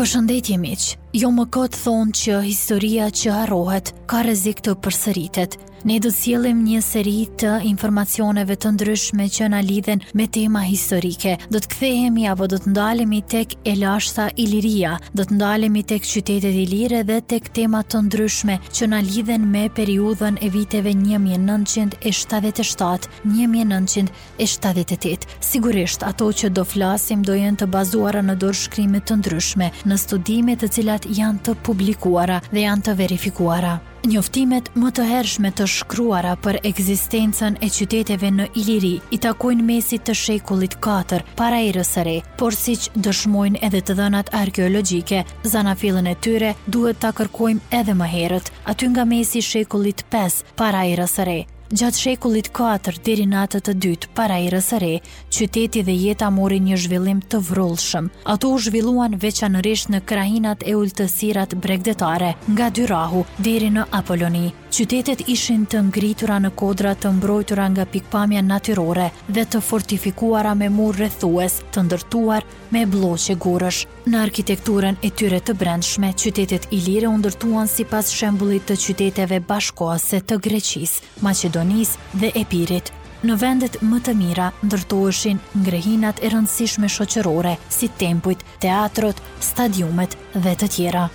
Përshëndetje miq. Jo më kot thonë që historia që harrohet ka rrezik të përsëritet. Ne do të sjellim një seri të informacioneve të ndryshme që na lidhen me tema historike. Do të kthehemi apo do të ndalemi tek e lashta Iliria, do të ndalemi tek qytetet ilire dhe tek tema të ndryshme që na lidhen me periudhën e viteve 1977-1978. Sigurisht, ato që do flasim do jenë të bazuara në dorëshkrime të ndryshme, në studime të cilat janë të publikuara dhe janë të verifikuara. Njoftimet më të hershme të shkruara për ekzistencën e qyteteve në Iliri i takojnë mesit të shekullit katër para erës së re, por siç dëshmojnë edhe të dhënat arkeologjike, zanafillën e tyre duhet ta kërkojmë edhe më herët, aty nga mesi i shekullit pesë para erës së re. Gjatë shekullit katër deri në atë të dytë para erës së re, qyteti dhe jeta mori një zhvillim të vrullshëm. Ato u zhvilluan veçanërisht në krahinat e ultësirat bregdetare, nga Dyrahu deri në Apoloni. Qytetet ishin të ngritura në kodra të mbrojtura nga pikëpamja natyrore dhe të fortifikuara me mur rrethues të ndërtuar me blloqe gurësh. Në arkitekturën e tyre të brendshme, qytetet ilire u ndërtuan sipas shembullit të qyteteve bashkëkohëse të Greqisë, Maqedonisë dhe Epirit. Në vendet më të mira ndërtoheshin ngrehinat e rëndësishme shoqërore, si tempujt, teatrot, stadiumet dhe të tjera.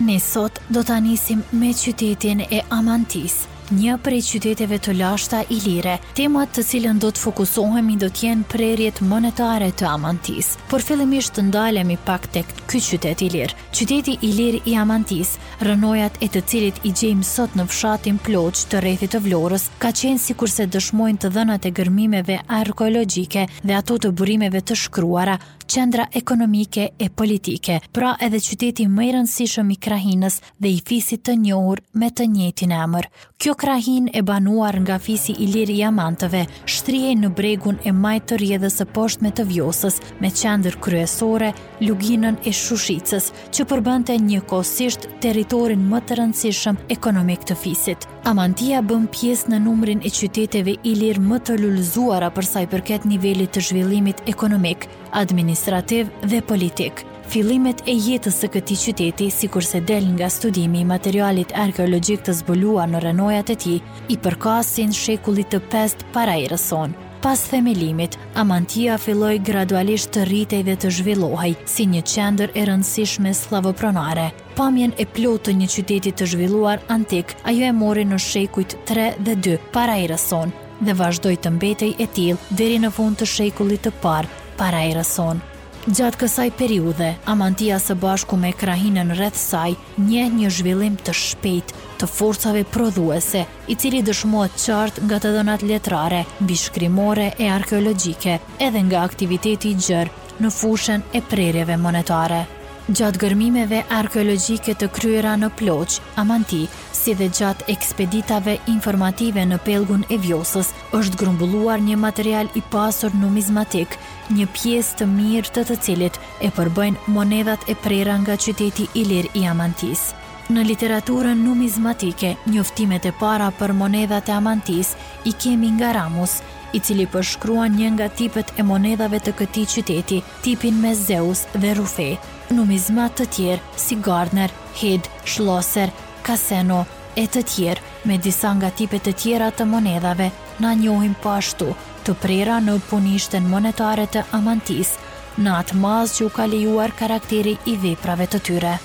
Ne sot do ta nisim me qytetin e Amantisë, një prej qyteteve të lashta ilire. Tema te cilën do të fokusohemi do të jenë prerjet monetare të Amantisë. Por fillimisht ndalemi pak tek ky qytet ilir. Qyteti ilir i Amantisë, rrënojat e të cilit i gjejmë sot në fshatin Ploçë të rrethit të Vlorës, ka qenë sikurse dëshmojnë të dhënat e gërmimeve arkeologjike dhe ato të burimeve të shkruara, qendra ekonomike e politike, pra edhe qyteti më i rëndësishëm i krahinës dhe i fisit të njohur me të njëjtin emër. Kjo krahinë e banuar nga fisi ilir i Amantëve, shtrihej në bregun e majtë të rrjedhës së poshtme të Vjosës, me qendër kryesore luginën e Shushicës, që përbënte njëkohësisht territorin më të rëndësishëm ekonomik të fisit. Amantia bën pjesë në numrin e qyteteve ilire më të lulëzuara për sa i përket nivelit të zhvillimit ekonomik, administrativ dhe politik. Fillimet e jetës së këtij qyteti, sikurse del nga studimi i materialit arkeologjik të zbuluar në rrënojat e tij, i përkasin shekullit të pestë para erës sonë. Pas themelimit, Amantia filloi gradualisht të rritej dhe të zhvillohej si një qendër e rëndësishme skllavopronare. Pamjen e plotë të një qyteti të zhvilluar antik ajo e mori në shekujt tre dhe dy para erës sonë dhe vazhdoi të mbetej e tillë deri në fund të shekullit të parë para erës sonë. Gjatë kësaj periudhe, Amantia së bashku me krahinën rreth saj njeh një zhvillim të shpejtë të forcave prodhuese, i cili dëshmohet qartë nga të dhënat letrare, mbishkrimore e arkeologjike, edhe nga aktiviteti i gjerë në fushën e prerjeve monetare. Gjatë gërmimeve arkeologjike të kryera në Ploçë, Amanti, si dhe gjatë ekspeditave informative në pellgun e Vjosës, Është grumbulluar një material i pasur numizmatik, një pjesë të mirë të të cilit e përbëjnë monedhat e prera nga qyteti ilir i Amantisë. Në literaturën numizmatike, njoftimet e para për monedhat e Amantisë i kemi nga Ramus, i cili përshkruan një nga tipet e monedhave të këtij qyteti, tipin me Zeus dhe rrufe. Numizmatë të tjerë, si Gardner, Head, Schlosser, Kaseno, e të tjerë, me disa nga tipet e tjera të monedhave, na njohin po ashtu, të prera në punishten monetare të Amantisë, në atë masë që u ka lejuar karakteri i veprave të tyre.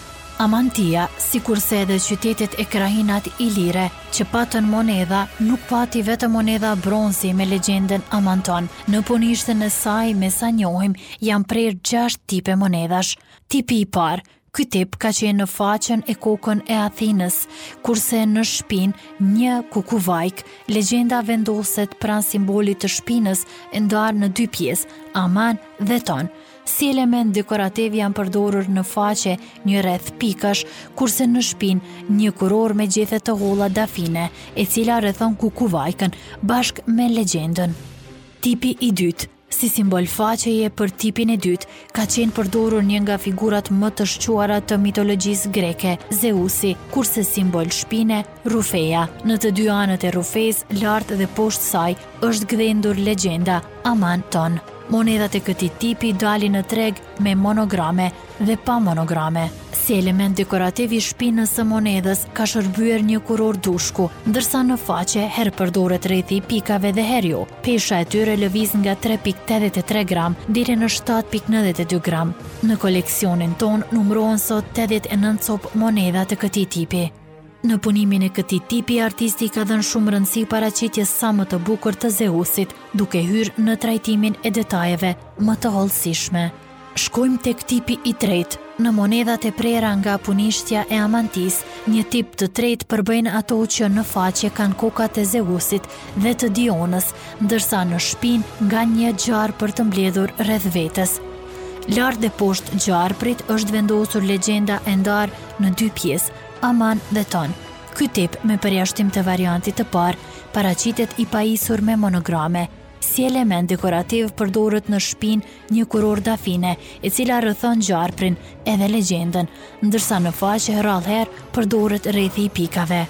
Amantia, sikurse edhe qytetet e krahinat ilire, që patën monedha, nuk pati vetëm monedha bronzi me legjendën Amanton. Në punishten e saj, me sa njohim, janë prerë gjashtë tipe monedhash. Tipi i parë, Ky tip ka qenë në faqen e kokën e Athinës, kurse në shpinë një kukuvajkë. Legjenda vendoset pranë simbolit të shpinës e ndarë në dy pjesë, aman dhe ton. Si element dekorativ janë përdorur në faqe një rreth pikash, kurse në shpinë një kurorë me gjethe të holla dafine, e cila rrethon kukuvajkën bashkë me legjendën. Tipi i dytë, Si simbol faqeje për tipin e dytë, ka qenë përdorur një nga figurat më të shquara të mitologjisë greke, Zeusi, kurse simbol shpine, rrufeja. Në të dy anët e rrufesë, lart dhe poshtë saj, është gdhendur legjenda, Amanton. Monedhat e këtij tipi dalin në treg me monograme dhe pa monograme. Si element dekorativ i shpinës së monedhës ka shërbyer një kurorë dushku, ndërsa në faqe herë përdoret rrethi i pikave dhe herë jo. Pesha e tyre lëviz nga tre pikë tetëdhjetë e tre gram deri në shtatë pikë nëntëdhjetë e dy gram. Në koleksionin tonë numërohen sot tetëdhjetë e nëntë copë monedha të këtij tipi. Në punimin e këtij tipi, artisti i ka dhënë shumë rëndësi paraqitjes sa më të bukur të Zeusit, duke hyrë në trajtimin e detajeve më të hollësishme. Shkojmë tek tipi i tretë. Në monedhat e prera nga punishtja e Amantis, një tip të tretë përbëjnë ato që në faqe kanë kokat e Zeusit dhe të Dionës, ndërsa në shpinë nga një gjarpër të mbledhur rreth vetes. Lart dhe poshtë gjarprit është vendosur legjenda e ndarë në dy pjesë, Aman dhe Ton. Ky tip, me përjashtim të variantit të parë, paraqitet i pajisur me monograme. Si element dekorativ përdoret në shpinë një kurorë dafine, e cila rrethon gjarprin edhe legjendën, ndërsa në faqe rrallëherë përdoret rrethi i pikave.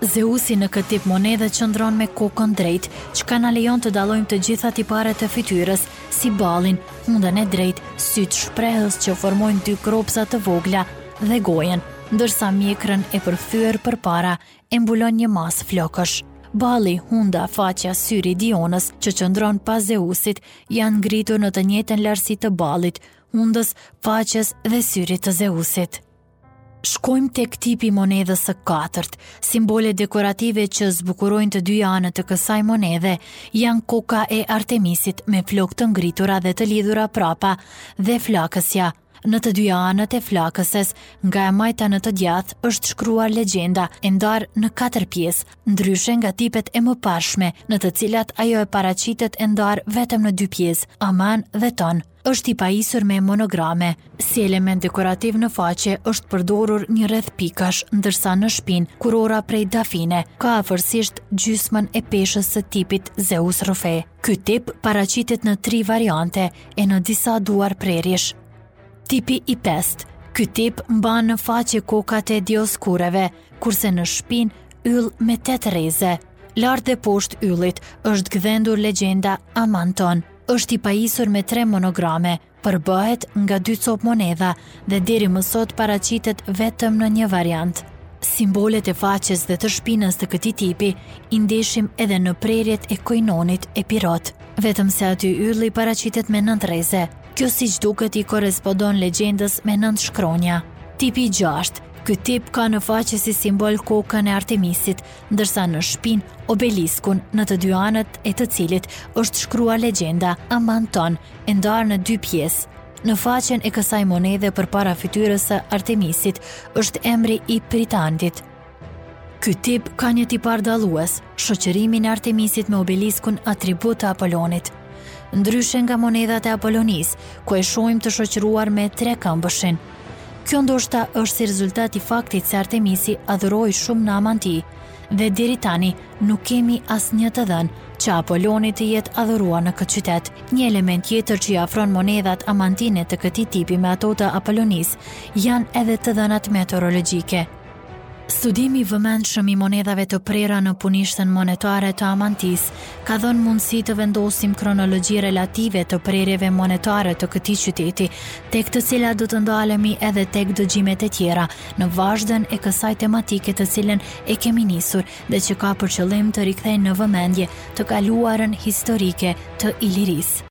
Zeusi në këtë tip monedhe qëndron me kokën drejt, çka na lejon të dallojmë të gjitha tiparet e fytyrës, si ballin, hundën e drejtë, sytë shprehës që formojnë dy gropëza të vogla dhe gojën, ndërsa mjekrën e përthyer përpara e mbulon një masë flokësh. Balli, hunda, faqja, syri i Dionës, që qëndron pas Zeusit, janë ngritur në të njëjtën lartësi të ballit, hundës, faqes dhe syrit të Zeusit. Shkojmë tek tipi i monedhës së katërt, simbolet dekorative që zbukurojnë të dy anët të kësaj monedhe, janë koka e Artemisit me flokë të ngritura dhe të lidhura prapa dhe flakësja, Në të dyja anët e flakëses, nga e majta në të djathtë, është shkruar legjenda, e ndarë në katër pjesë, ndryshe nga tipet e mëparshme, në të cilat ajo paraqitet e ndarë vetëm në dy pjesë, Aman dhe Ton është i pajisur me monograme. Si element dekorativ në faqe është përdorur një rreth pikash, ndërsa në shpinë, kurora prej dafine, ka afërsisht gjysmën e peshës së tipit Zeus Rrufe. Ky tip paraqitet në tri variante e në disa duar prerjesh. Tipi i pestë, ky tip mban në faqe kokat e dioskureve, kurse në shpinë yll me tetë rreze. Lart dhe poshtë yllit është gdhendur legjenda Amanton, është i pajisur me tre monograme, Përbëhet nga dy copë monedha dhe deri më sot paraqitet vetëm në një variant. Simbolet e faqes dhe të shpinës të këtij tipi i ndeshim edhe në prerjet e Koinonit Epirot, vetëm se aty ylli paraqitet me nëntë rreze. Kjo siç duket i korrespodon legjendës me nëntë shkronja. Tipi i gjashtë, Ky tip ka në faqe si simbol kokën e Artemisit, ndërsa në shpinë, obeliskun, në të dy anët e të cilit është shkruar legjenda, Amanton, e ndarë në dy pjesë. Në faqen e kësaj monedhe përpara fytyrës së Artemisit është emri i pritanit. Ky tip ka një tipar dallues, shoqërimin e Artemisit me obeliskun atribut të Apolonit. Ndryshe nga monedhat e Apolonisë, ku e shohim të shoqëruar me trekëmbëshin. Kjo ndoshta është si rezultat i faktit se Artemisi adhurohej shumë në Amanti, dhe deri tani nuk kemi asnjë të dhënë që Apoloni të jetë adhuruar në këtë qytet. Një element tjetër që i afron monedhat amantine të këtij tipi me ato të Apolonisë janë edhe të dhënat meteorologjike. Studimi i vëmendshëm i monedhave të prera në punishtën monetare të Amantisë ka dhënë mundësi të vendosim kronologji relative të prerjeve monetare të këtij qyteti, tek të cilat do të ndalemi edhe tek dëgjimet e tjera në vazhdën e kësaj tematike të cilën e kemi nisur dhe që ka për qëllim të rikthejë në vëmendje të kaluarën historike të Ilirisë.